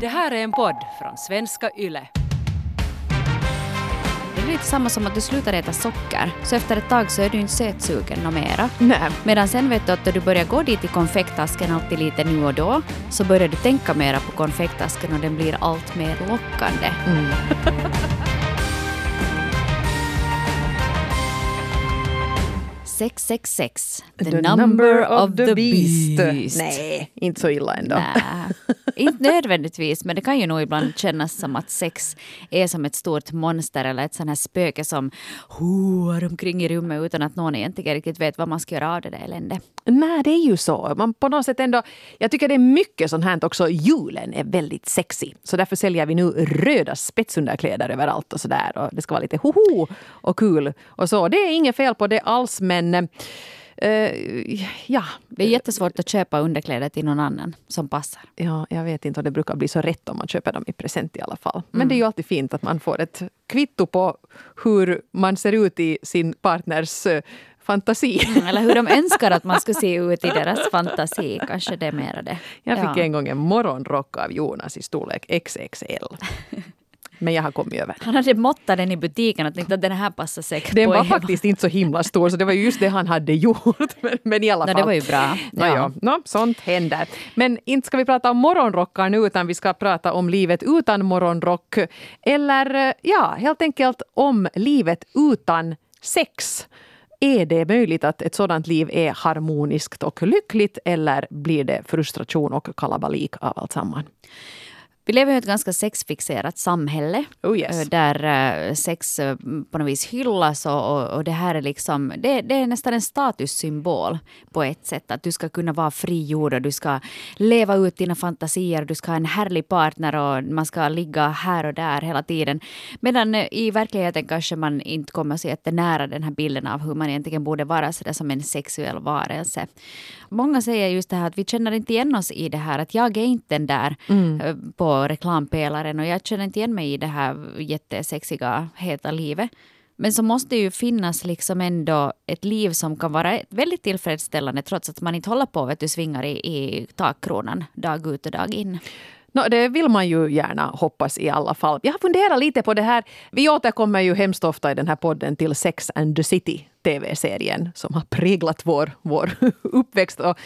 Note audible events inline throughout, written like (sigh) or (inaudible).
Det här är en podd från svenska YLE. Det är lite samma som att du slutar äta socker, så efter ett tag så är du inte sötsugen nå mera. Nej. Medan sen vet du att när du börjar gå dit i konfektasken alltid lite nu och då, så börjar du tänka mera på konfektasken och den blir allt mer lockande. Mm. (laughs) 666, the, number, of the beast. Nej, inte så illa ändå. Nej, inte nödvändigtvis, men det kan ju nog ibland kännas som att sex är som ett stort monster eller ett sånt här spöke som hoar omkring i rummet utan att någon egentligen riktigt vet vad man ska göra av det där eländet. Nej, det är ju så. Man på något sätt ändå, jag tycker det är mycket sånt här också. Julen är väldigt sexy. Så därför säljer vi nu röda spetsunderkläder överallt och sådär. Och det ska vara lite hoho och kul och så. Det är inget fel på det alls men Uh, ja. Det är jättesvårt att köpa underkläder till någon annan som passar. Ja, jag vet inte och det brukar bli så rätt om man köper dem i present i alla fall. Men Mm. det är ju alltid fint att man får ett kvitto på hur man ser ut i sin partners eh, fantasi. Mm, Eller hur de (laughs) önskar att man skulle se ut i deras fantasi. Kanske det är mera det. Jag fick Ja. en gång en morgonrock av Jonas i storlek XXL. (laughs) Men jag har kommit över Han hade måttat den i butiken och tänkt att den här passar säkert Den på var Eva. faktiskt inte så himla stor, så det var ju just det han hade gjort. (laughs) Men, men i alla Nå, fall. det var ju bra. Nå, ja. Nå, sånt händer. Men inte ska vi prata om morgonrockar nu, utan vi ska prata om livet utan morgonrock. Eller eh, ja, helt enkelt om livet utan sex. Är det möjligt att ett sådant liv är harmoniskt och lyckligt eller blir det frustration och kalabalik av alltsammans? Vi lever i ett ganska sexfixerat samhälle. Oh yes. eh, Där eh, sex eh, på något vis hyllas och, och, och det här är liksom, det, det är nästan en statussymbol på ett sätt. Att du ska kunna vara frigjord och du ska leva ut dina fantasier. Du ska ha en härlig partner och man ska ligga här och där hela tiden. Medan i verkligheten kanske man inte kommer så jättenära den här bilden av hur man egentligen borde vara så där som en sexuell varelse. Många säger just det här att vi känner inte igen oss i det här. Att jag är inte den där eh, på reklampelaren och jag känner inte igen mig i det här jättesexiga, heta livet. Men så måste det ju finnas liksom ändå ett liv som kan vara väldigt tillfredsställande trots att man inte håller på att du svingar i, i takkronan dag ut och dag in. No, det vill man ju gärna hoppas i alla fall. Jag har funderat lite på det här. Vi återkommer ju hemskt ofta i den här podden till Sex and the City tv-serien som har präglat vår, vår (laughs) uppväxt. Och,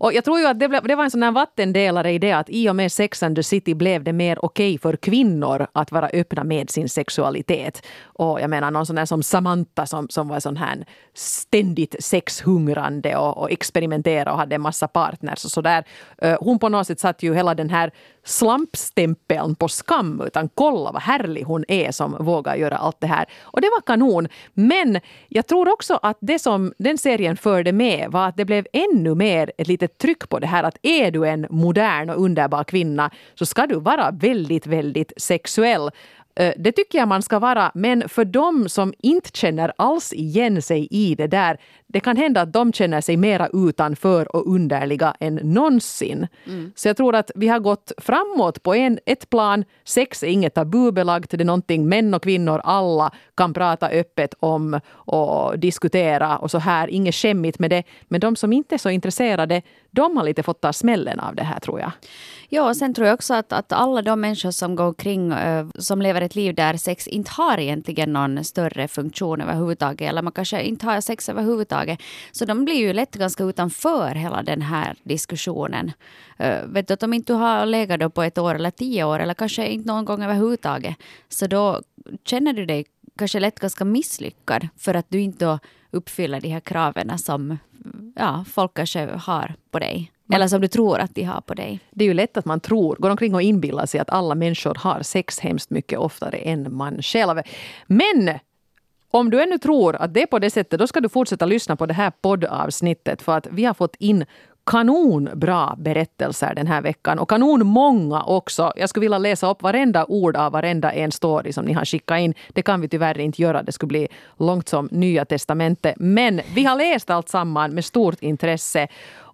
och jag tror ju att det, blev, det var en sån här vattendelare i det att i och med Sex and the City blev det mer okej för kvinnor att vara öppna med sin sexualitet. Och jag menar någon sån här som Samantha som, som var sån här ständigt sexhungrande och, och experimenterade och hade en massa partners och sådär. Eh, hon på något sätt satt ju hela den här slampstämpeln på skam utan kolla vad härlig hon är som vågar göra allt det här. Och det var kanon. Men jag tror också också att det som den serien förde med var att det blev ännu mer ett litet tryck på det här att är du en modern och underbar kvinna så ska du vara väldigt, väldigt sexuell. Eh, Det tycker jag man ska vara, men för de som inte känner alls igen sig i det där, det kan hända att de känner sig mera utanför och underliga än någonsin. Så jag tror att vi har gått framåt på en, ett plan. Sex är inget tabubelagt, det är någonting män och kvinnor alla kan prata öppet om och diskutera och så här. Inget skämmigt med det. Men de som inte är så intresserade, de har lite fått ta smällen av det här tror jag. Ja, och sen tror jag också att, att alla de människor som går omkring, eh, som lever ett liv där sex inte har egentligen någon större funktion överhuvudtaget, eller man kanske inte har sex överhuvudtaget, så de blir ju lätt ganska utanför hela den här diskussionen. Uh, vet du, att om inte du har legat då på ett år eller tio år, eller kanske inte någon gång överhuvudtaget, så då känner du dig kanske lätt ganska misslyckad för att du inte uppfyller de här kraven som ja, folk kanske har på dig. Eller som du tror att de har på dig. Det är ju lätt att man tror, går omkring och inbillar sig att alla människor har sex hemskt mycket oftare än man själv. Men om du ännu tror att det är på det sättet, då ska du fortsätta lyssna på det här poddavsnittet för att vi har fått in kanonbra berättelser den här veckan och kanon många också. Jag skulle vilja läsa upp varenda ord av varenda en story som ni har skickat in. Det kan vi tyvärr inte göra. Det skulle bli långt som Nya testamentet. Men vi har läst allt samman med stort intresse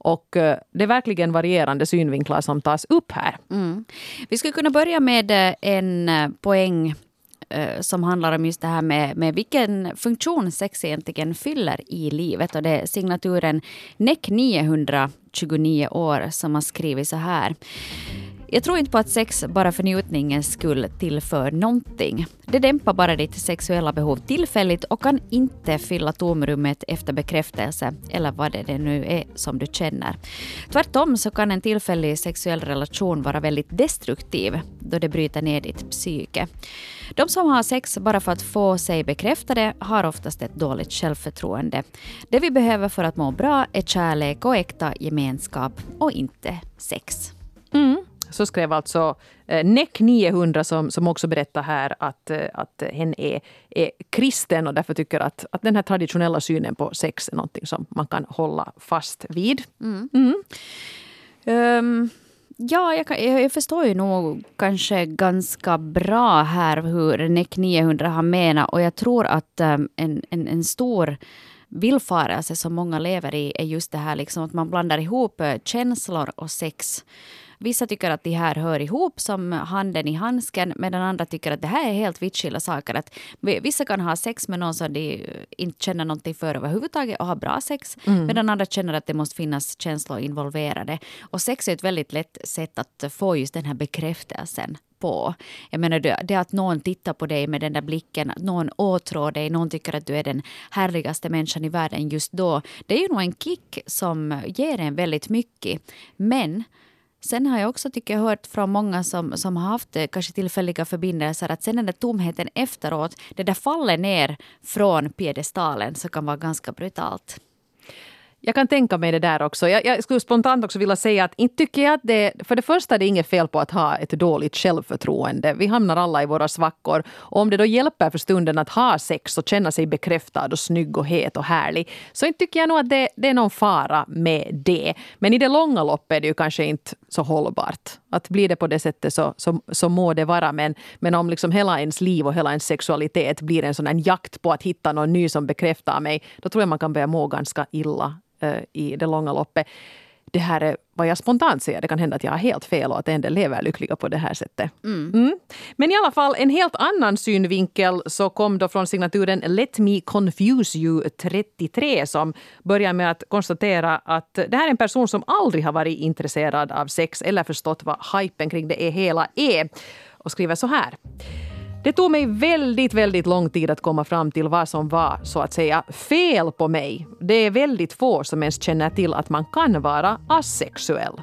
och eh, det är verkligen varierande synvinklar som tas upp här. Mm. Vi skulle kunna börja med eh, en eh, poäng som handlar om just det här med, med vilken funktion sex egentligen fyller i livet. Och det är signaturen NEC 929 år som har skrivit så här. Jag tror inte på att sex bara för njutningens skull tillför någonting. Det dämpar bara ditt sexuella behov tillfälligt och kan inte fylla tomrummet efter bekräftelse eller vad det nu är som du känner. Tvärtom så kan en tillfällig sexuell relation vara väldigt destruktiv då det bryter ner ditt psyke. De som har sex bara för att få sig bekräftade har oftast ett dåligt självförtroende. Det vi behöver för att må bra är kärlek och äkta gemenskap och inte sex. Så skrev alltså eh, NEC 900 som, som också berättar här att, eh, att hen är, är kristen och därför tycker att, att den här traditionella synen på sex är någonting som man kan hålla fast vid. Mm. Mm. Um, ja, jag, kan, jag, förstår ju nog kanske ganska bra här hur NEC 900 har menat och jag tror att um, en, en, en stor villfarelse som många lever i är just det här liksom att man blandar ihop eh, känslor och sex. Vissa tycker att de här hör ihop som handen i handsken medan andra tycker att det här är helt vitt skilda saker. Att vissa kan ha sex med någon som de inte känner någonting för överhuvudtaget och ha bra sex mm. medan andra känner att det måste finnas känslor involverade. Och sex är ett väldigt lätt sätt att få just den här bekräftelsen på. Jag menar det, det att någon tittar på dig med den där blicken, att någon åtrår dig, någon tycker att du är den härligaste människan i världen just då. Det är ju nog en kick som ger en väldigt mycket. Men Sen har jag också tycker jag, hört från många som, som har haft eh, kanske tillfälliga förbindelser att sen den där tomheten efteråt, det där faller ner från piedestalen så kan vara ganska brutalt. Jag kan tänka mig det där också. Jag, jag, skulle spontant också vilja säga att inte tycker jag att det... För det första är det inget fel på att ha ett dåligt självförtroende. Vi hamnar alla i våra svackor. Och om det då hjälper för stunden att ha sex och känna sig bekräftad och snygg och het och härlig så inte tycker jag nog att det, det är någon fara med det. Men i det långa loppet är det ju kanske inte så hållbart. Att blir det på det sättet så, så, så må det vara. Men, men om liksom hela ens liv och hela ens sexualitet blir en sån jakt på att hitta någon ny som bekräftar mig, då tror jag man kan börja må ganska illa i det långa loppet. Det här är vad jag spontant säger. Det kan hända att jag har helt fel och att en del lever lyckliga på det här sättet. Mm. Mm. Men i alla fall, en helt annan synvinkel så kom då från signaturen Let me confuse you 33 som börjar med att konstatera att det här är en person som aldrig har varit intresserad av sex eller förstått vad hypen kring det är hela är. Och skriver så här. Det tog mig väldigt, väldigt lång tid att komma fram till vad som var så att säga fel på mig. Det är väldigt få som ens känner till att man kan vara asexuell.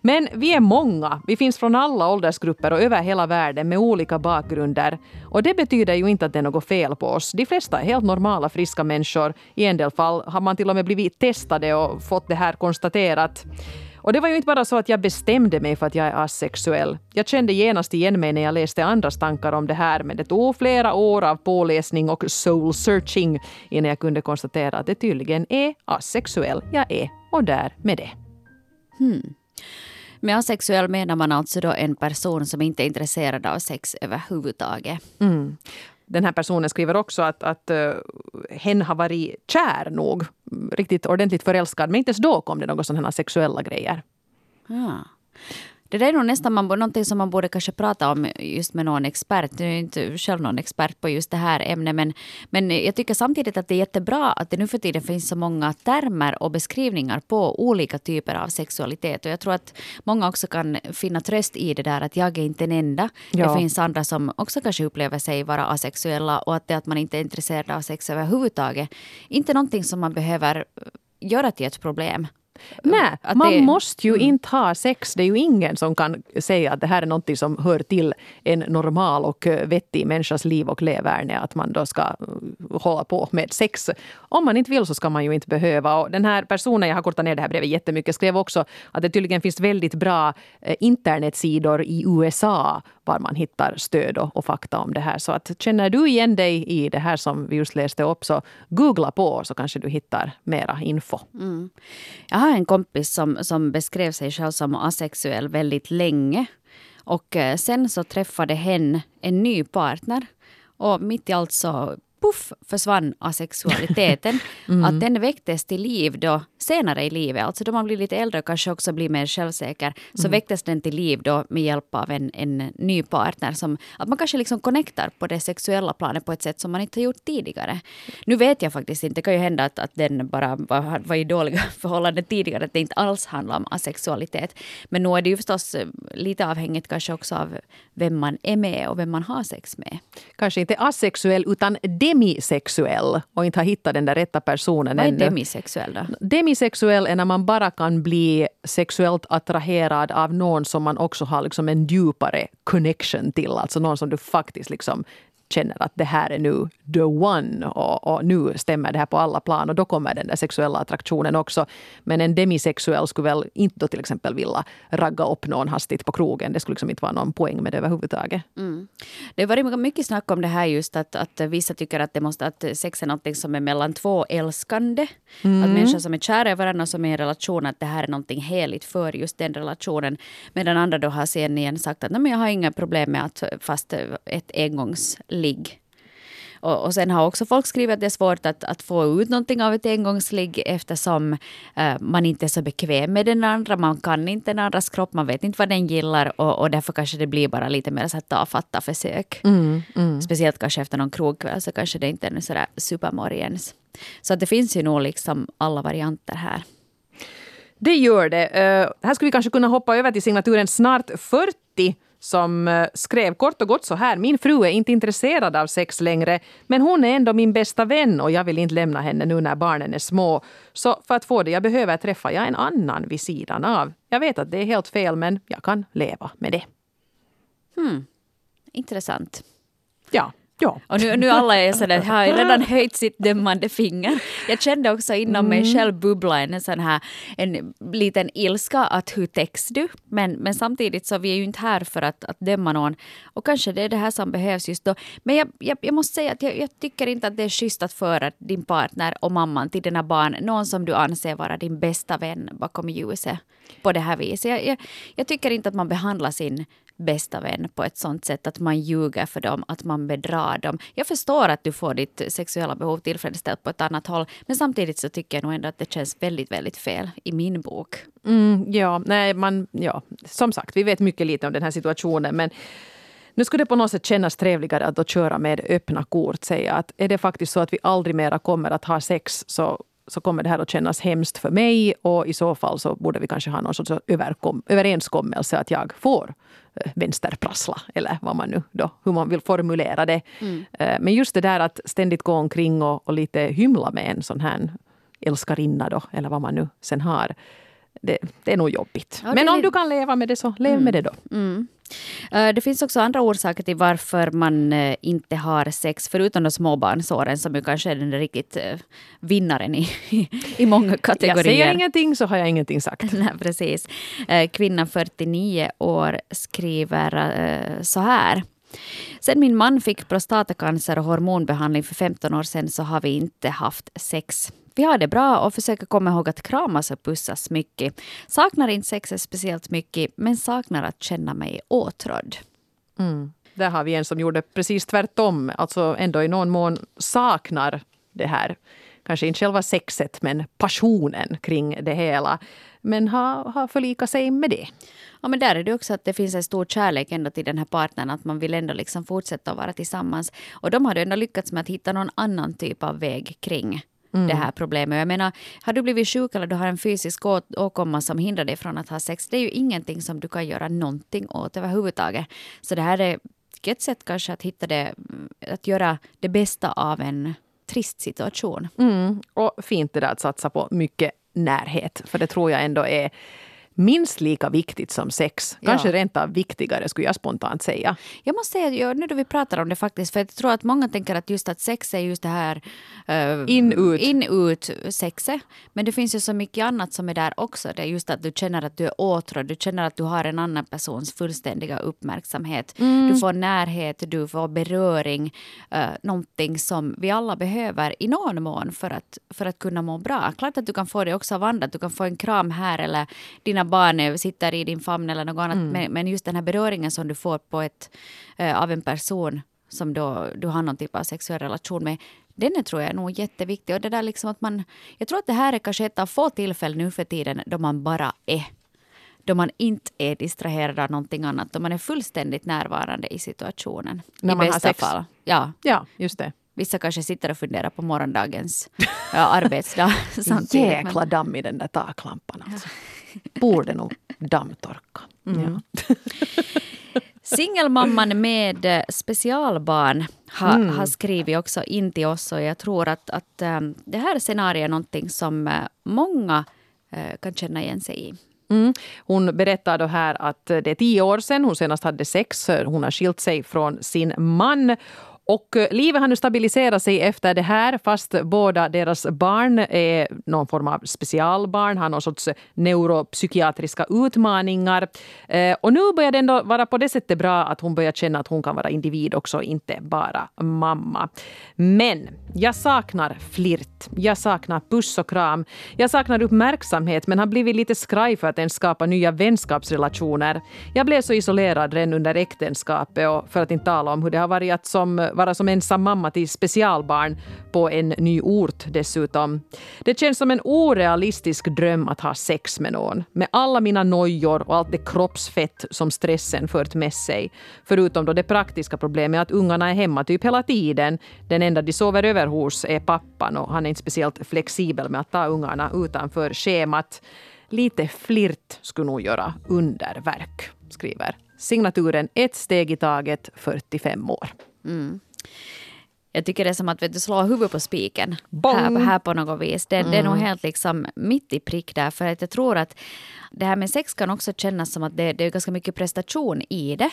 Men vi är många. Vi finns från alla åldersgrupper och över hela världen med olika bakgrunder. Och det betyder ju inte att det är något fel på oss. De flesta är helt normala, friska människor. I en del fall har man till och med blivit testade och fått det här konstaterat. Och det var ju inte bara så att jag bestämde mig för att jag är asexuell. Jag kände genast igen mig när jag läste andras tankar om det här, men det tog flera år av påläsning och soul searching innan jag kunde konstatera att det tydligen är asexuell jag är, och där med det. Hmm. Med asexuell menar man alltså då en person som inte är intresserad av sex överhuvudtaget. Mm. Den här personen skriver också att, att uh, hen har varit kär nog, riktigt ordentligt förälskad, men inte ens då kom det några sådana sexuella grejer. Ah. Det där är nog nästan man, någonting som man borde kanske prata om just med någon expert. Nu är jag inte själv någon expert på just det här ämnet men, men jag tycker samtidigt att det är jättebra att det nu för tiden finns så många termer och beskrivningar på olika typer av sexualitet. Och jag tror att många också kan finna tröst i det där att jag är inte den enda. Ja. Det finns andra som också kanske upplever sig vara asexuella och att det att man inte är intresserad av sex överhuvudtaget inte någonting som man behöver göra till ett problem. Nej, man det, måste ju mm. inte ha sex. Det är ju ingen som kan säga att det här är något som hör till en normal och eh, vettig människas liv och leverne. Att man då ska eh, hålla på med sex. Om man inte vill så ska man ju inte behöva. Och den här personen, jag har kortat ner det här brevet jättemycket, skrev också att det tydligen finns väldigt bra eh, internetsidor i USA var man hittar stöd och, och, fakta om det här. Så att känner du igen dig i det här som vi just läste upp så googla på så kanske du hittar mera info. Mm. Jag har en kompis som, som beskrev sig själv som asexuell väldigt länge. Och eh, sen så träffade hen en ny partner. Och mitt i allt så puff försvann asexualiteten. (laughs) Mm. Att den väcktes till liv då senare i livet, alltså då man blir lite äldre och kanske också blir mer självsäker, så Mm. väcktes den till liv då med hjälp av en, en ny partner. Som, att man kanske liksom connectar på det sexuella planet på ett sätt som man inte har gjort tidigare. Nu vet jag faktiskt inte, det kan ju hända att, att den bara var, var i dåliga (laughs) förhållanden tidigare, att det inte alls handlar om asexualitet. Men nu är det ju förstås eh, lite avhängigt kanske också av vem man är med och vem man har sex med. Kanske inte asexuell utan demisexuell och inte har hittat den där rätta personen Vad är ännu. demisexuell då? Demisexuell är när man bara kan bli sexuellt attraherad av någon som man också har liksom en djupare connection till. Alltså någon som du faktiskt liksom känner att det här är nu the one och, och nu stämmer det här på alla plan och då kommer den där sexuella attraktionen också. Men en demisexuell skulle väl inte till exempel vilja ragga upp någon hastigt på krogen. Det skulle liksom inte vara någon poäng med det överhuvudtaget. Det har varit mycket snack om det här just att, att vissa tycker att, det måste, att sex är något som är mellan två älskande. Att människor som är kära i varandra och som är i en relation, att det här är någonting heligt för just den relationen. Medan andra då har sen igen sagt att Nej, men jag har inga problem med att fast ett engångsligg. Och, och sen har också folk skrivit att det är svårt att, att få ut någonting av ett engångsligg eftersom eh, man inte är så bekväm med den andra. Man kan inte den andras kropp, man vet inte vad den gillar och, och därför kanske det blir bara lite mer så här tafatta försök. Speciellt kanske efter någon krogkväll så kanske det inte är sådär supermorgens. Så att det finns ju nog liksom alla varianter här. Det gör det. Uh, här skulle vi kanske kunna hoppa över till signaturen Snart 40 som uh, skrev kort och gott så här. Min fru är inte intresserad av sex längre men hon är ändå min bästa vän och jag vill inte lämna henne nu när barnen är små. Så för att få det jag behöver träffar jag en annan vid sidan av. Jag vet att det är helt fel men jag kan leva med det. Intressant. Ja, ja. Och nu, nu alla är sådär, har redan höjt sitt dömande finger. Jag kände också inom mig själv bubbla en sån här en liten ilska att hur täcks du? Men, men samtidigt så vi är ju inte här för att, att döma någon. Och kanske det är det här som behövs just då. Men jag, jag, jag måste säga att jag, jag tycker inte att det är schysst att föra din partner och mamman till dina barn, någon som du anser vara din bästa vän bakom ljuset på det här viset. Jag, jag, jag tycker inte att man behandlar sin bästa vän på ett sånt sätt att man ljuger för dem, att man bedrar dem. Jag förstår att du får ditt sexuella behov tillfredsställt på ett annat håll, men samtidigt så tycker jag nog ändå att det känns väldigt, väldigt fel i min bok. Mm, ja, nej, man, ja, som sagt, vi vet mycket lite om den här situationen men nu skulle det på något sätt kännas trevligare att då köra med öppna kort. Säga att är det faktiskt så att vi aldrig mera kommer att ha sex så så kommer det här att kännas hemskt för mig och i så fall så borde vi kanske ha någon sorts överkom, överenskommelse att jag får eh, vänsterprassla eller vad man nu då, hur man vill formulera det. Mm. Men just det där att ständigt gå omkring och, och lite hymla med en sån här älskarinna då, eller vad man nu sen har. Det, det är nog jobbigt. Ja, Men om du kan leva med det så lev med det då. Mm. Eh, Det finns också andra orsaker till varför man eh, inte har sex, förutom de småbarnsåren som ju kanske är den riktigt eh, vinnaren i, i många (laughs) kategorier. Jag säger ingenting så har jag ingenting sagt. (laughs) Nej, precis. Kvinnan 49 år skriver så här. Sen min man fick prostatacancer och hormonbehandling för 15 år sedan så har vi inte haft sex. Vi har det bra och försöker komma ihåg att kramas och pussas mycket. Saknar inte sexet speciellt mycket men saknar att känna mig åtrådd. Där har vi en som gjorde precis tvärtom. Alltså ändå i någon mån saknar det här. Kanske inte själva sexet men passionen kring det hela. Men har, har förlikat sig med det. Ja, men där är det också att det finns en stor kärlek ändå till den här partnern, att man vill ändå liksom fortsätta att vara tillsammans. Och de har ändå lyckats med att hitta någon annan typ av väg kring det här problemet. Jag menar, har du blivit sjuk eller du har en fysisk å- åkomma som hindrar dig från att ha sex, det är ju ingenting som du kan göra någonting åt överhuvudtaget. Så det här är ett sätt kanske att hitta det, att göra det bästa av en trist situation. Mm. Och fint det där att satsa på mycket närhet. För det tror jag ändå är minst lika viktigt som sex. Kanske Ja. rent av viktigare skulle jag spontant säga. Jag måste säga, nu då vi pratar om det faktiskt, för jag tror att många tänker att just att sex är just det här eh, In, ut. in ut sexet. Men det finns ju så mycket annat som är där också. Det är just att du känner att du är åtrådd, du känner att du har en annan persons fullständiga uppmärksamhet. Du får närhet, du får beröring, uh, någonting som vi alla behöver i någon mån för att, för att kunna må bra. Klart att du kan få det också av andra, att du kan få en kram här eller dina barn eh, sitter i din famn eller något annat. Men, men just den här beröringen som du får på ett, eh, av en person som då du har någon typ av sexuell relation med, den är, tror jag nog jätteviktig. Och det där liksom att man, jag tror att det här är kanske ett av få tillfällen nu för tiden då man bara är. Då man inte är distraherad av någonting annat. Då man är fullständigt närvarande i situationen. När I man har bästa sex. fall. Ja, Ja, just det. vissa kanske sitter och funderar på morgondagens ja, arbetsdag. (laughs) Jäkla damm i den där taklampan alltså. Borde nog dammtorka. Mm. Ja. (laughs) Singelmamman med eh, specialbarn har, har skrivit också in till oss och jag tror att, att ähm, det här scenariot är någonting som eh, många eh, kan känna igen sig i. Mm. Hon berättar då här att det är tio år sedan hon senast hade sex. Hon har skilt sig från sin man. Och eh, livet har nu stabiliserat sig efter det här fast båda deras barn är någon form av specialbarn, har någon sorts eh, neuropsykiatriska utmaningar. Eh, och nu börjar det ändå vara på det sättet bra att hon börjar känna att hon kan vara individ också, inte bara mamma. Men jag saknar flirt. Jag saknar puss och kram. Jag saknar uppmärksamhet men har blivit lite skraj för att ens skapa nya vänskapsrelationer. Jag blev så isolerad redan under äktenskapet och för att inte tala om hur det har varit att som, vara som ensam mamma till specialbarn på en ny ort dessutom. Det känns som en orealistisk dröm att ha sex med någon. Med alla mina nojor och allt det kroppsfett som stressen fört med sig. Förutom då det praktiska problemet att ungarna är hemma typ hela tiden. Den enda de sover över hos är pappan och han är inte speciellt flexibel med att ta ungarna utanför schemat. Lite flirt skulle nog göra underverk, skriver signaturen Ett steg i taget, 45 år. Mm. Jag tycker det är som att vet du, slå huvudet på spiken här, här på något vis. Det, det är nog helt liksom mitt i prick där. För att jag tror att det här med sex kan också kännas som att det, det är ganska mycket prestation i det.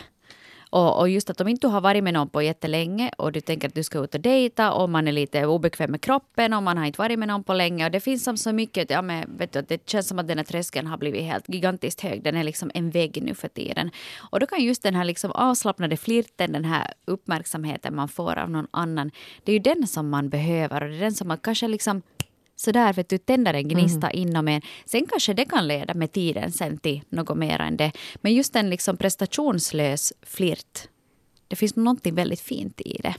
Och, och just att om inte du har varit med någon på jättelänge och du tänker att du ska ut och dejta och man är lite obekväm med kroppen och man har inte varit med någon på länge och det finns som så mycket, ja men vet du, att det känns som att den här tröskeln har blivit helt gigantiskt hög. Den är liksom en vägg nu för tiden. Och då kan just den här liksom avslappnade flirten, den här uppmärksamheten man får av någon annan, det är ju den som man behöver och det är den som man kanske liksom sådär vet du, tänder en gnista inom en. Sen kanske det kan leda med tiden sen till något mer än det. Men just en liksom prestationslös flirt, det finns någonting väldigt fint i det.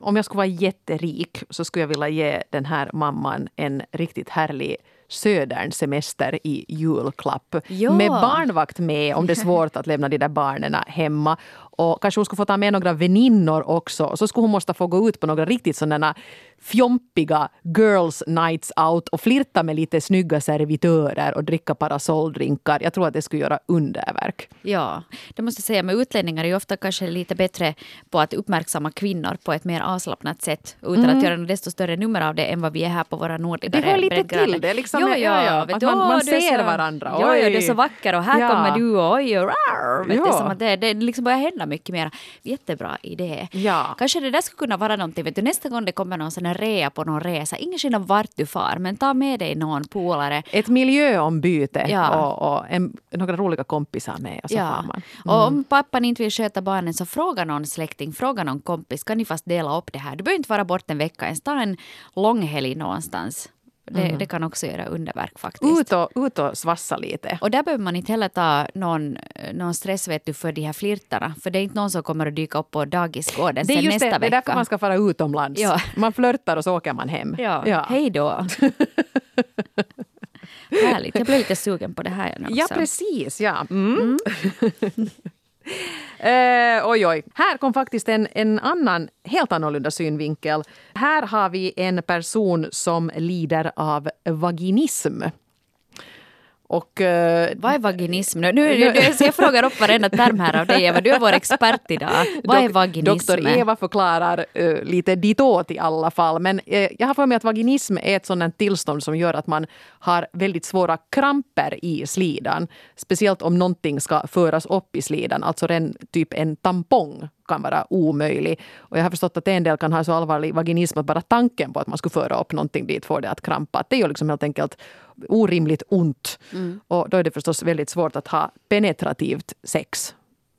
Om jag skulle vara jätterik så skulle jag vilja ge den här mamman en riktigt härlig södern semester i julklapp. Ja. Med barnvakt med om det är svårt att lämna de där barnen hemma. Och kanske hon skulle få ta med några väninnor också. Så skulle hon måste få gå ut på några riktigt sådana fjompiga girls nights out och flirta med lite snygga servitörer och dricka parasolldrinkar. Jag tror att det skulle göra underverk. Ja, det måste jag säga. Men utlänningar är ju ofta kanske lite bättre på att uppmärksamma kvinnor på ett mer avslappnat sätt utan att göra något desto större nummer av det än vad vi är här på våra nordligare Det hör lite till det, liksom, jo, ja, ja, ja, vet att man- man ser så, varandra. Jo, ja, Oj. du är så vacker och här Ja. kommer du och oj, och rar, vet Ja. som att det, det liksom börjar hända mycket mer. Jättebra idé. Ja. Kanske det där skulle kunna vara någonting, vet du, nästa gång det kommer någon sån här rea på någon resa, ingen skillnad vart du far, men ta med dig någon polare Ett miljöombyte Ja. och, och en, några roliga kompisar med. Och så far man. Och om pappan inte vill sköta barnen så fråga någon släkting, fråga någon kompis. Kan ni fast dela upp det här? Du behöver inte vara borta en vecka ens. Ta en långhelg någonstans. Det, det kan också göra underverk faktiskt. Ut och, ut och svassa lite. Och där behöver man inte heller ta någon, någon stress vet du, för de här flirtarna. För det är inte någon som kommer att dyka upp på dagisgården sen nästa det, det är vecka. därför man ska fara utomlands. Ja. Man flörtar och så åker man hem. Ja, hej då. (laughs) Härligt, jag blev lite sugen på det här nu också. Ja, precis. Ja. Mm. (laughs) (laughs) Eh, oj, oj. Här kom faktiskt en, en annan, helt annorlunda synvinkel. Här har vi en person som lider av vaginism. Och eh, Vad är vaginism? Nu, nu, (laughs) nu, jag frågar upp varenda term här av dig, Eva. Du är vår expert idag. Vad är vaginism? Doktor Eva förklarar uh, lite ditåt i alla fall. Men eh, jag har för mig att vaginism är ett sådant tillstånd som gör att man har väldigt svåra kramper i slidan. Speciellt om någonting ska föras upp i slidan. Alltså en, typ en tampong kan vara omöjlig. Och jag har förstått att en del kan ha så allvarlig vaginism att bara tanken på att man skulle föra upp någonting dit får det att krampa. Att Det gör liksom helt enkelt orimligt ont. Och då är det förstås väldigt svårt att ha penetrativt sex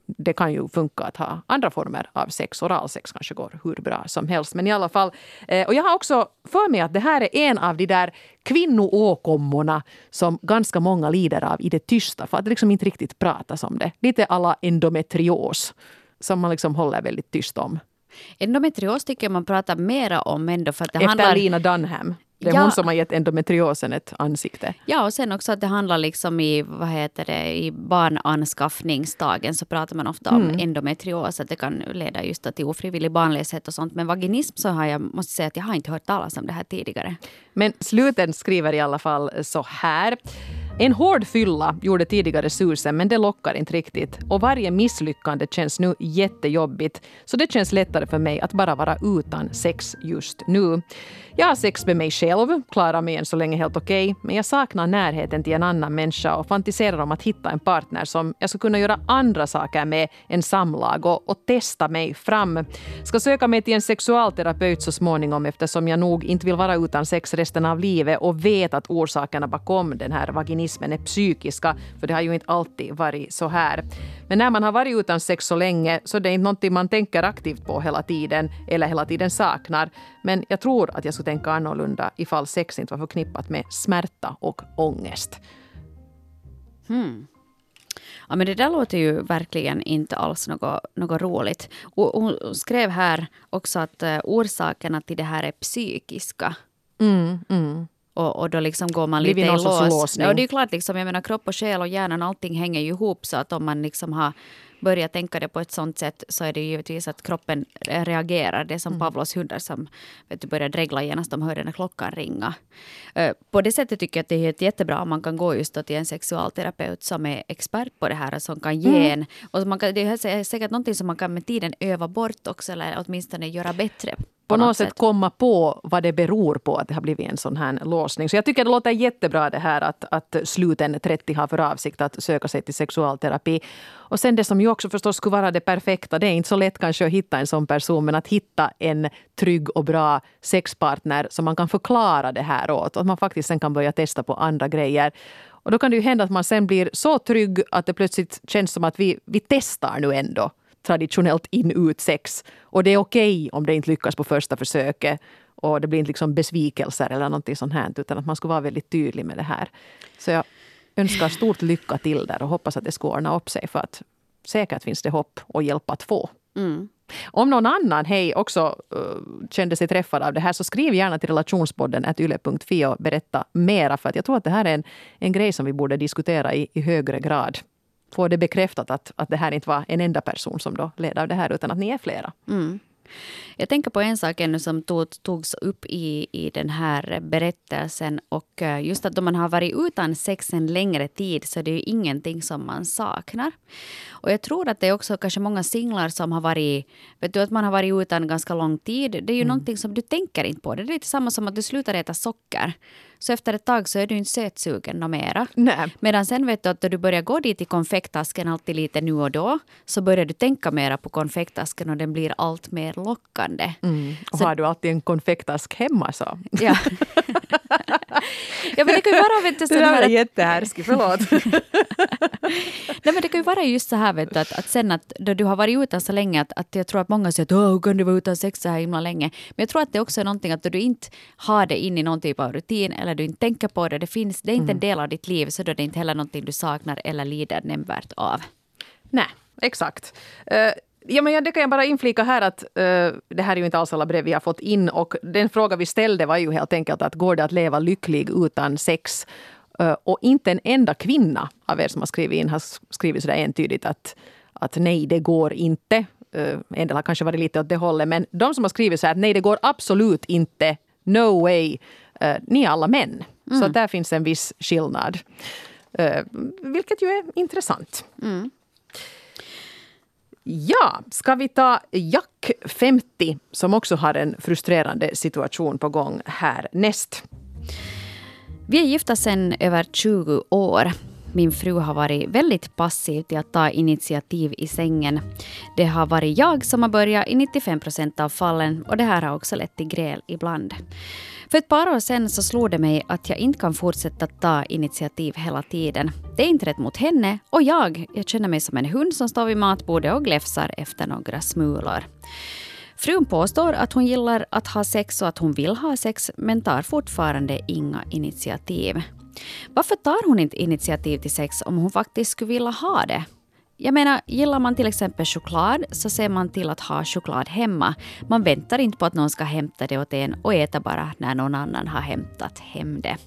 det kan ju funka att ha andra former av sex. Oralsex kanske går hur bra som helst. Men i alla fall. Eh, och jag har också för mig att det här är en av de där kvinnoåkommorna som ganska många lider av i det tysta. För att det liksom inte riktigt pratas om det. Lite alla endometrios. Som man liksom håller väldigt tyst om. Endometrios tycker jag man pratar mera om ändå för att det Efter handlar... Lina Dunham. Det är Ja. hon som har gett endometriosen ett ansikte. Ja, och sen också att det handlar liksom i, vad heter det, i barnanskaffningsdagen så pratar man ofta om Mm. endometrios, att det kan leda just till ofrivillig barnlöshet och sånt. Men vaginism så har jag, måste säga att jag har inte hört talas om det här tidigare. Men sluten skriver i alla fall så här. En hård fylla gjorde tidigare susen men det lockar inte riktigt. Och varje misslyckande känns nu jättejobbigt. Så det känns lättare för mig att bara vara utan sex just nu. Jag har sex med mig själv, klarar mig än så länge helt okej. men jag saknar närheten till en annan människa och fantiserar om att hitta en partner som jag ska kunna göra andra saker med än samlag och, och testa mig fram. Ska söka mig till en sexualterapeut så småningom eftersom jag nog inte vill vara utan sex resten av livet och vet att orsakerna bakom den här vaginismen är psykiska, för det har ju inte alltid varit så här. Men när man har varit utan sex så länge så det är inte någonting man tänker aktivt på hela tiden eller hela tiden saknar. Men jag tror att jag skulle tänka annorlunda ifall sex inte var förknippat med smärta och ångest. Ja, men det där låter ju verkligen inte alls något, något roligt. Och hon skrev här också att eh, orsakerna till det här är psykiska. Mm, mm. Och, och då liksom går man lite i lås. Ja, det är ju klart, liksom, jag menar kropp och själ och hjärnan, allting hänger ju ihop. Så att om man liksom har börjat tänka det på ett sånt sätt så är det givetvis att kroppen reagerar. Det är som Pavlos hundar som vet du, börjar dregla genast de hör den här klockan ringa. Eh, På det sättet tycker jag att det är helt jättebra om man kan gå just till en sexualterapeut som är expert på det här och som kan ge en... Och man kan, det är säkert någonting som man kan med tiden öva bort också eller åtminstone göra bättre. på något sätt komma på vad det beror på att det har blivit en sån här låsning. Så jag tycker det låter jättebra det här att, att sluten 30 har för avsikt att söka sig till sexualterapi. Och sen det som ju också förstås skulle vara det perfekta, det är inte så lätt kanske att hitta en sån person, men att hitta en trygg och bra sexpartner som man kan förklara det här åt. Och att man faktiskt sen kan börja testa på andra grejer. Och då kan det ju hända att man sen blir så trygg att det plötsligt känns som att vi, vi testar nu ändå traditionellt in-ut sex. Och det är okej om det inte lyckas på första försöket. Och det blir inte liksom besvikelser eller någonting sånt här. Utan att man ska vara väldigt tydlig med det här. Så jag önskar stort lycka till där och hoppas att det ska ordna upp sig. För att säkert finns det hopp och hjälp att få. Mm. Om någon annan hej också uh, kände sig träffad av det här så skriv gärna till relationspodden yle.fi och berätta mera. För att jag tror att det här är en, en grej som vi borde diskutera i, i högre grad. Få det bekräftat att, att det här inte var en enda person som då led av det här utan att ni är flera. Mm. Jag tänker på en sak ännu som tog, togs upp i, i den här berättelsen. Och eh, just att om man har varit utan sex en längre tid så är det ju ingenting som man saknar. Och jag tror att det är också kanske många singlar som har varit, vet du att man har varit utan ganska lång tid. Det är ju någonting som du tänker inte på. Det är lite samma som att du slutar äta socker. Så efter ett tag så är du inte sötsugen mera. Nej. Medan sen vet du att då du börjar gå dit i konfekttasken alltid lite nu och då så börjar du tänka mera på konfekttasken och den blir allt mer lockande. Mm. Och Så- har du alltid en konfektask hemma så? Ja. (laughs) ja men det kan ju vara vet du, Det sån där här är att, jättehärskig, förlåt. (laughs) nej, men det kan ju vara just så här vet du, att, att sen att då du har varit utan så länge att, att jag tror att många säger att hur kan du vara utan sex så här himla länge. Men jag tror att det också är någonting att då du inte har det in i någon typ av rutin eller du inte tänker på det, det, finns, det är inte en del av ditt liv så då är det inte heller någonting du saknar eller lider nämnvärt av. Nej, exakt. Eh, ja, men det kan jag bara inflika här att eh, det här är ju inte alls alla brev vi har fått in och den fråga vi ställde var ju helt enkelt att går det att leva lycklig utan sex? Eh, och inte en enda kvinna av er som har skrivit in har skrivit sådär entydigt att, att nej, det går inte. Uh, en del har kanske varit lite åt det hållet, men de som har skrivit så här att nej, det går absolut inte, no way, ni är alla män. Så att där finns en viss skillnad. Eh, vilket ju är intressant. Ja, ska vi ta Jack 50 som också har en frustrerande situation på gång här näst. Vi är gifta sedan över 20 år. Min fru har varit väldigt passiv till att ta initiativ i sängen. Det har varit jag som har börjat i 95 procent av fallen och det här har också lett till gräl ibland. För ett par år sedan så slog det mig att jag inte kan fortsätta ta initiativ hela tiden. Det är inte rätt mot henne och jag, jag känner mig som en hund som står vid matbordet och gläfsar efter några smulor. Frun påstår att hon gillar att ha sex och att hon vill ha sex men tar fortfarande inga initiativ. Varför tar hon inte initiativ till sex om hon faktiskt skulle vilja ha det? jag menar, gillar man till exempel choklad så ser man till att ha choklad hemma. Man väntar inte på att någon ska hämta det åt en och äter bara när någon annan har hämtat hem det.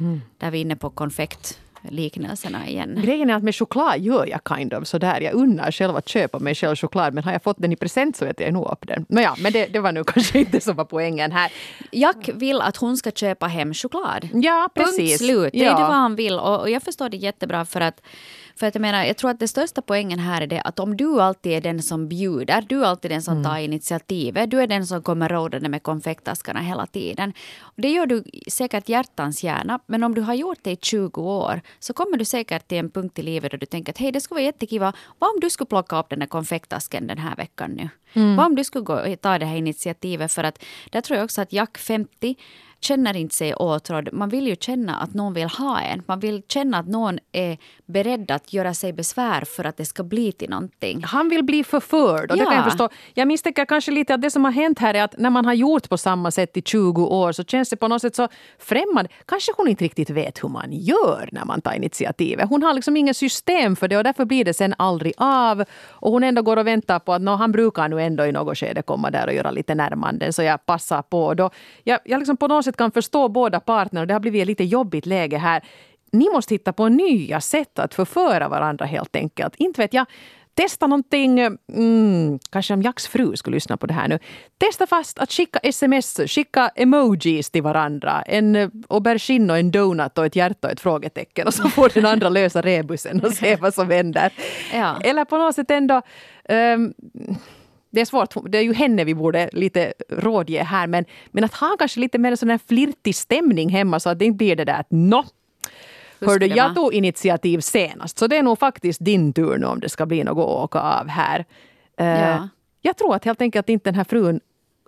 Mm. Där är vi inne på konfekt liknelserna igen. Grejen är att med choklad gör jag kind of sådär. Jag unnar själv att köpa mig själv choklad men har jag fått den i present så äter jag nog upp den. Nåja, men det, det var nu (laughs) kanske inte som var poängen här. Jack vill att hon ska köpa hem choklad. Ja, precis. Punkt slut. Det är ja. det vad han vill och, och jag förstår det jättebra för att för att jag menar, jag tror att det största poängen här är det att om du alltid är den som bjuder, du är alltid den som mm. tar initiativet, du är den som kommer rådande med konfektaskarna hela tiden. Det gör du säkert hjärtans gärna, men om du har gjort det i 20 år så kommer du säkert till en punkt i livet där du tänker att hej, det skulle vara jättekiva, vad om du skulle plocka upp den där konfektasken den här veckan nu? Mm. Vad om du skulle gå, ta det här initiativet? För att där tror jag också att Jack 50 känner inte sig åtrådd. Man vill ju känna att någon vill ha en. Man vill känna att någon är beredd att göra sig besvär för att det ska bli till någonting. Han vill bli förförd. Och ja. det kan jag, förstå. jag misstänker kanske lite att det som har hänt här är att när man har gjort på samma sätt i 20 år så känns det på något sätt så främmande. Kanske hon inte riktigt vet hur man gör när man tar initiativet. Hon har liksom ingen system för det och därför blir det sen aldrig av. Och hon ändå går och väntar på att no, han brukar nu ändå i något skede komma där och göra lite närmanden så jag passar på. Då, jag, jag liksom på något sätt kan förstå båda parterna och det har blivit ett lite jobbigt läge här. Ni måste hitta på nya sätt att förföra varandra helt enkelt. Inte vet jag. Testa någonting, mm, kanske om Jacks fru skulle lyssna på det här nu. Testa fast att skicka sms, skicka emojis till varandra. En aubergine och en donut och ett hjärta och ett frågetecken. Och så får den andra lösa rebusen och se vad som händer. Ja. Eller på något sätt ändå um, det är svårt, det är ju henne vi borde lite rådge här, men, men att ha kanske lite mer sån här flirtig stämning hemma så att det inte blir det där att nå, Hördu, jag tog initiativ senast, så det är nog faktiskt din tur nu om det ska bli något att åka av här. Uh, ja. Jag tror att helt enkelt inte den här frun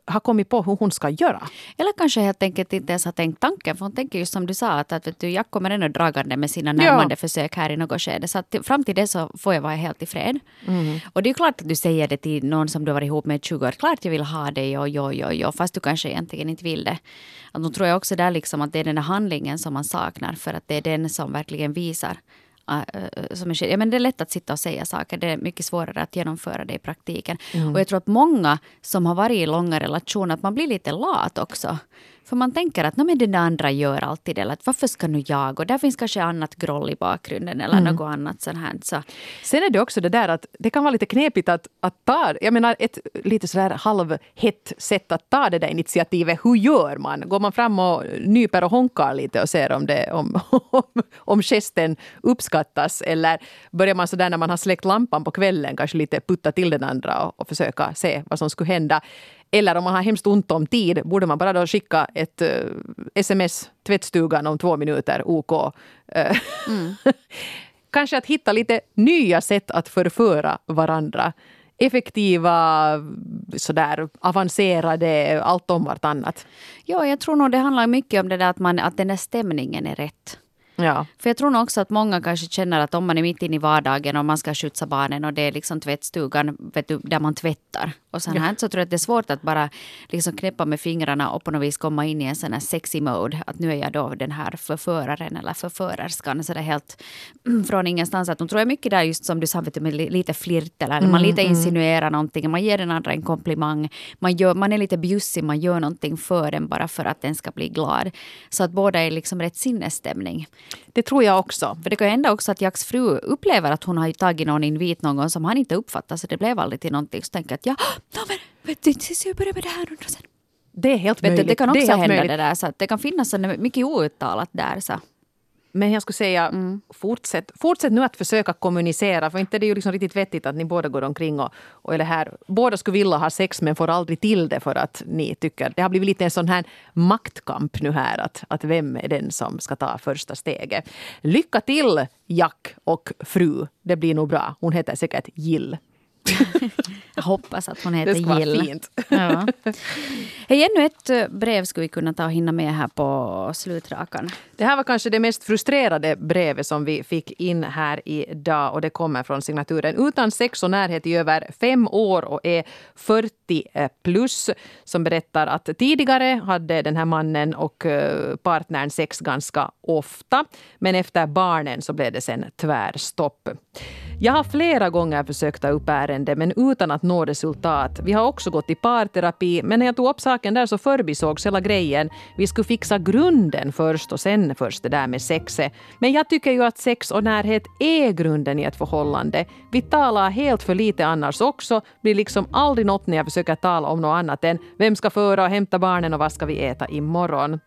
har kommit på hur hon ska göra. Eller kanske helt enkelt inte ens har tänkt tanken. För hon tänker just som du sa att, att vet du, jag kommer ändå dragande med sina närmande ja. försök här i något skede. Så att fram till det så får jag vara helt i fred. Mm. Och det är klart att du säger det till någon som du har varit ihop med i 20 år. Klart jag vill ha dig och jo, jo, jo. Fast du kanske egentligen inte vill det. Att då tror jag också där liksom att det är den där handlingen som man saknar. För att det är den som verkligen visar som är, ja, men det är lätt att sitta och säga saker. Det är mycket svårare att genomföra det i praktiken. Mm. Och jag tror att många som har varit i långa relationer, att man blir lite lat också. För man tänker att men den andra gör alltid det. Eller att varför ska nu jag? Och där finns kanske annat groll i bakgrunden eller mm. något annat sånt här. Så. Sen är det också det där att det kan vara lite knepigt att, att ta, jag menar ett lite sådär halvhett sätt att ta det där initiativet. Hur gör man? Går man fram och nyper och honkar lite och ser om, det, om, (laughs) om, om gesten uppskattas? Eller börjar man sådär när man har släckt lampan på kvällen kanske lite putta till den andra och, och försöka se vad som skulle hända? Eller om man har hemskt ont om tid, borde man bara då skicka ett uh, sms tvättstugan om två minuter, OK. Uh, mm. (laughs) Kanske att hitta lite nya sätt att förföra varandra. Effektiva, sådär avancerade, allt om vartannat. Ja, jag tror nog det handlar mycket om det där att, man, att den där stämningen är rätt. Ja. För jag tror nog också att många kanske känner att om man är mitt inne i vardagen och man ska skjutsa barnen och det är liksom tvättstugan vet du, där man tvättar och så här, ja. så tror jag att det är svårt att bara liksom knäppa med fingrarna och på något vis komma in i en sån här sexy mode. Att nu är jag då den här förföraren eller förförerskan. Så det är helt (clears throat) från ingenstans. Att de tror jag mycket där just som du sa, vet du, med lite flirt eller mm, man lite mm. insinuerar någonting. Man ger den andra en komplimang. Man, gör, man är lite bjussig, man gör någonting för den bara för att den ska bli glad. Så att båda är liksom rätt sinnesstämning. Det tror jag också. För det kan hända också att Jacks fru upplever att hon har tagit någon invit någon gång som han inte uppfattar. Så det blev aldrig till någonting. Så tänker att ja, no, men vet du, jag börjar med det här och sen. Det är helt möjligt. Det kan också hända möjligt. det där. Så det kan finnas så mycket outtalat där. Så. Men jag skulle säga, mm. fortsätt, fortsätt nu att försöka kommunicera. För inte det är ju liksom riktigt vettigt att ni båda går omkring och, och eller här, båda skulle vilja ha sex men får aldrig till det för att ni tycker... Det har blivit lite en sån här maktkamp nu här. Att, att vem är den som ska ta första steget? Lycka till Jack och fru. Det blir nog bra. Hon heter säkert Jill. (laughs) Jag hoppas att hon Det heter ska vara Jill. fint. Ja. Hej, ännu ett eh, brev skulle vi kunna ta och hinna med här på slutrakan. Det här var kanske det mest frustrerade brevet som vi fick in här idag och det kommer från signaturen Utan sex och närhet i över fem år och är 40 plus som berättar att tidigare hade den här mannen och eh, partnern sex ganska ofta men efter barnen så blev det sen tvärstopp. Jag har flera gånger försökt ta upp ärende men utan att nå resultat. Vi har också gått i parterapi men när jag tog upp saken där så förbisågs hela grejen. Vi skulle fixa grunden först och sen först det där med sexet. Men jag tycker ju att sex och närhet är grunden i ett förhållande. Vi talar helt för lite annars också. Blir liksom aldrig något när jag försöker tala om något annat än vem ska föra och hämta barnen och vad ska vi äta imorgon.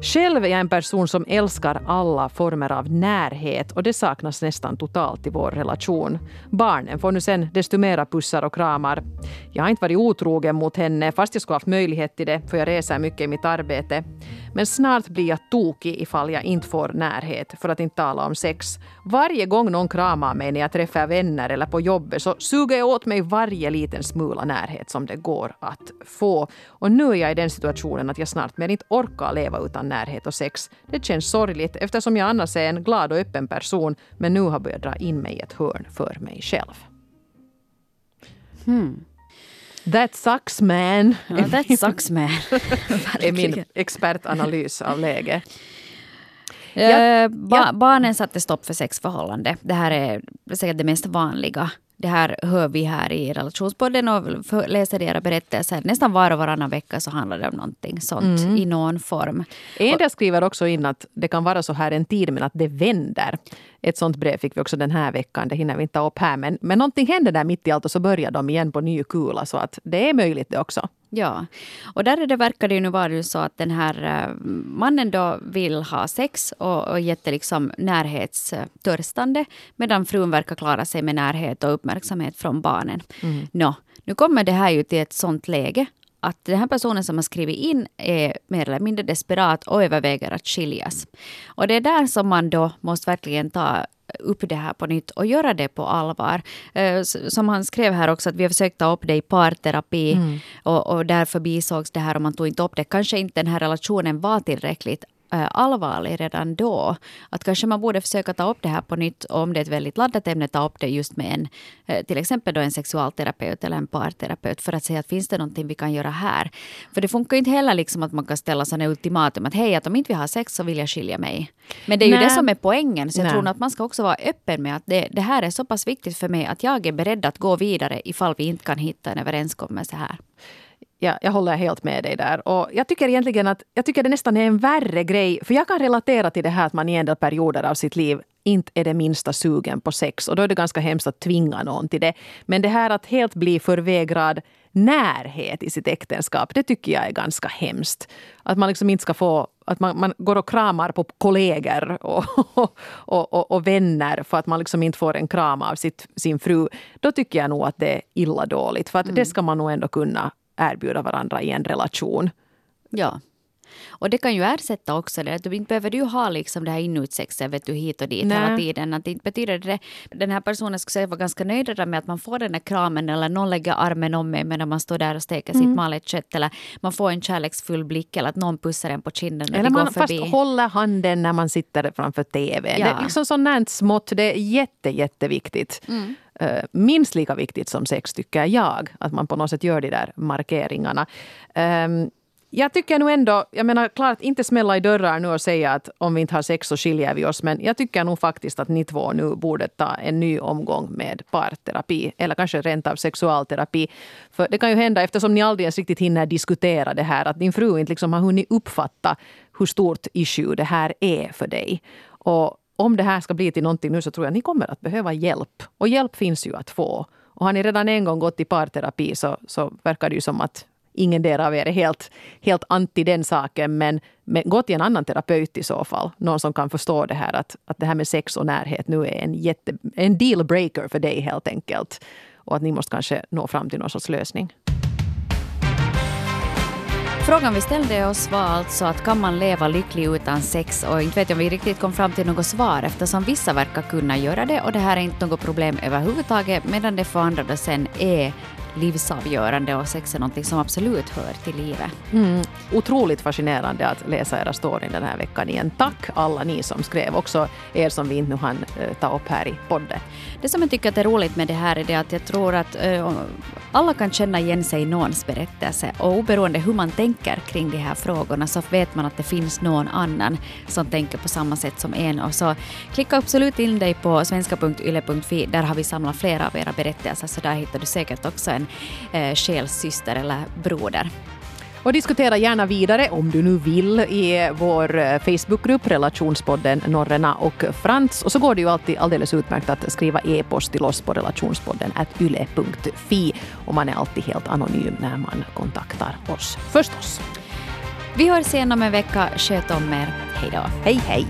Själv är jag en person som älskar alla former av närhet och det saknas nästan totalt i vår relation. Barnen får nu sen desto mera pussar och kramar. Jag har inte varit otrogen mot henne fast jag skulle haft möjlighet till det för jag reser mycket i mitt arbete. Men snart blir jag tokig ifall jag inte får närhet, för att inte tala om sex. Varje gång någon kramar mig när jag träffar vänner eller på jobbet så suger jag åt mig varje liten smula närhet som det går att få. Och nu är jag i den situationen att jag snart mer inte orkar leva utan närhet och sex. Det känns sorgligt eftersom jag annars är en glad och öppen person men nu har börjat dra in mig i ett hörn för mig själv. Hmm. That sucks man. Ja, that sucks man. (laughs) är min expertanalys av läget. Eh, (laughs) ba- ja. Barnen satte stopp för sexförhållande. Det här är säkert det mest vanliga. Det här hör vi här i relationspodden och läser era berättelser. Nästan var och varannan vecka så handlar det om någonting sånt Mm. i någon form. En där skriver också in att det kan vara så här en tid men att det vänder. Ett sånt brev fick vi också den här veckan. Det hinner vi inte upp här. Men, men någonting händer där mitt i allt och så börjar de igen på ny kula. Så att det är möjligt det också. Ja, och där är det verkar det ju nu vara så att den här eh, mannen då vill ha sex och, och jätte liksom närhetstörstande medan frun verkar klara sig med närhet och uppmärksamhet från barnen. Nå, nu kommer det här ju till ett sånt läge att den här personen som har skrivit in är mer eller mindre desperat och överväger att skiljas. Och det är där som man då måste verkligen ta upp det här på nytt och göra det på allvar. Eh, Som han skrev här också, att vi har försökt ta upp det i parterapi och, och därför bisågs det här och man tog inte upp det. Kanske inte den här relationen var tillräckligt allvarlig redan då. Att kanske man borde försöka ta upp det här på nytt och om det är ett väldigt laddat ämne, ta upp det just med en, eh, till exempel då en sexualterapeut eller en parterapeut för att se att finns det någonting vi kan göra här. För det funkar inte heller liksom att man kan ställa sådana ultimatum att hej, att om inte vi har sex så vill jag skilja mig. Men det är ju Nej. det som är poängen, så jag Nej. tror att man ska också vara öppen med att det, det här är så pass viktigt för mig att jag är beredd att gå vidare ifall vi inte kan hitta en överenskommelse här. Ja, jag håller helt med dig där. Och jag tycker egentligen att jag tycker det nästan är en värre grej. För jag kan relatera till det här att man i en del perioder av sitt liv inte är det minsta sugen på sex. Och då är det ganska hemskt att tvinga någon till det. Men det här att helt bli förvägrad närhet i sitt äktenskap, det tycker jag är ganska hemskt. Att man liksom inte ska få att man, man går och kramar på kollegor och, och, och, och vänner för att man liksom inte får en kram av sitt, sin fru. Då tycker jag nog att det är illa dåligt. För att det ska man nog ändå kunna erbjuda varandra i en relation. Ja. Och det kan ju ersätta också det. att Du inte behöver du ha liksom det här inutsexet vet du, hit och dit Nej. hela tiden. Att inte betyder det. Den här personen skulle säga vara ganska nöjd med att man får den där kramen eller någon lägger armen om mig medan man står där och steker Mm. sitt malet kött. Eller man får en kärleksfull blick eller att någon pussar en på kinden Eller man fast förbi. håller handen när man sitter framför tvn. Ja. Det är liksom sånt smått. Det är jätte, jätteviktigt. Mm. Eh, minst lika viktigt som sex tycker jag. Att man på något sätt gör de där markeringarna. Ehm, jag tycker nog ändå, jag menar klart inte smälla i dörrar nu och säga att om vi inte har sex så skiljer vi oss. Men jag tycker nog faktiskt att ni två nu borde ta en ny omgång med parterapi. Eller kanske rent av sexualterapi. För det kan ju hända, eftersom ni aldrig ens riktigt hinner diskutera det här, att din fru inte liksom har hunnit uppfatta hur stort issue det här är för dig. Och om det här ska bli till någonting nu så tror jag att ni kommer att behöva hjälp. Och hjälp finns ju att få. Och har ni redan en gång gått i parterapi så, så verkar det ju som att ingen del av er är helt, helt anti den saken. Men, men gå till en annan terapeut i så fall. Någon som kan förstå det här att, att det här med sex och närhet nu är en, jätte, en dealbreaker för dig helt enkelt. Och att ni måste kanske nå fram till någon sorts lösning. Frågan vi ställde oss var alltså att kan man leva lycklig utan sex? Och inte vet jag om vi riktigt kom fram till något svar eftersom vissa verkar kunna göra det och det här är inte något problem överhuvudtaget medan det för andra då sen är livsavgörande och sex är någonting som absolut hör till livet. Mm. Otroligt fascinerande att läsa era storyn den här veckan igen. Tack alla ni som skrev, också er som vi inte nu hann eh, ta upp här i podden. Det som jag tycker är roligt med det här är det att jag tror att uh, alla kan känna igen sig i någons berättelse och oberoende hur man tänker kring de här frågorna så vet man att det finns någon annan som tänker på samma sätt som en. Och så klicka absolut in dig på svenska.yle.fi. Där har vi samlat flera av era berättelser så där hittar du säkert också en eh, själssyster eller broder. Och diskutera gärna vidare om du nu vill i vår eh, Facebookgrupp Relationspodden Norrena och Frans. Och så går det ju alltid alldeles utmärkt att skriva e-post till oss på relationspodden yle.fi. Och man är alltid helt anonym när man kontaktar oss förstås. Vi hörs igen om en vecka. Sköt om er. Hej då. Hej hej.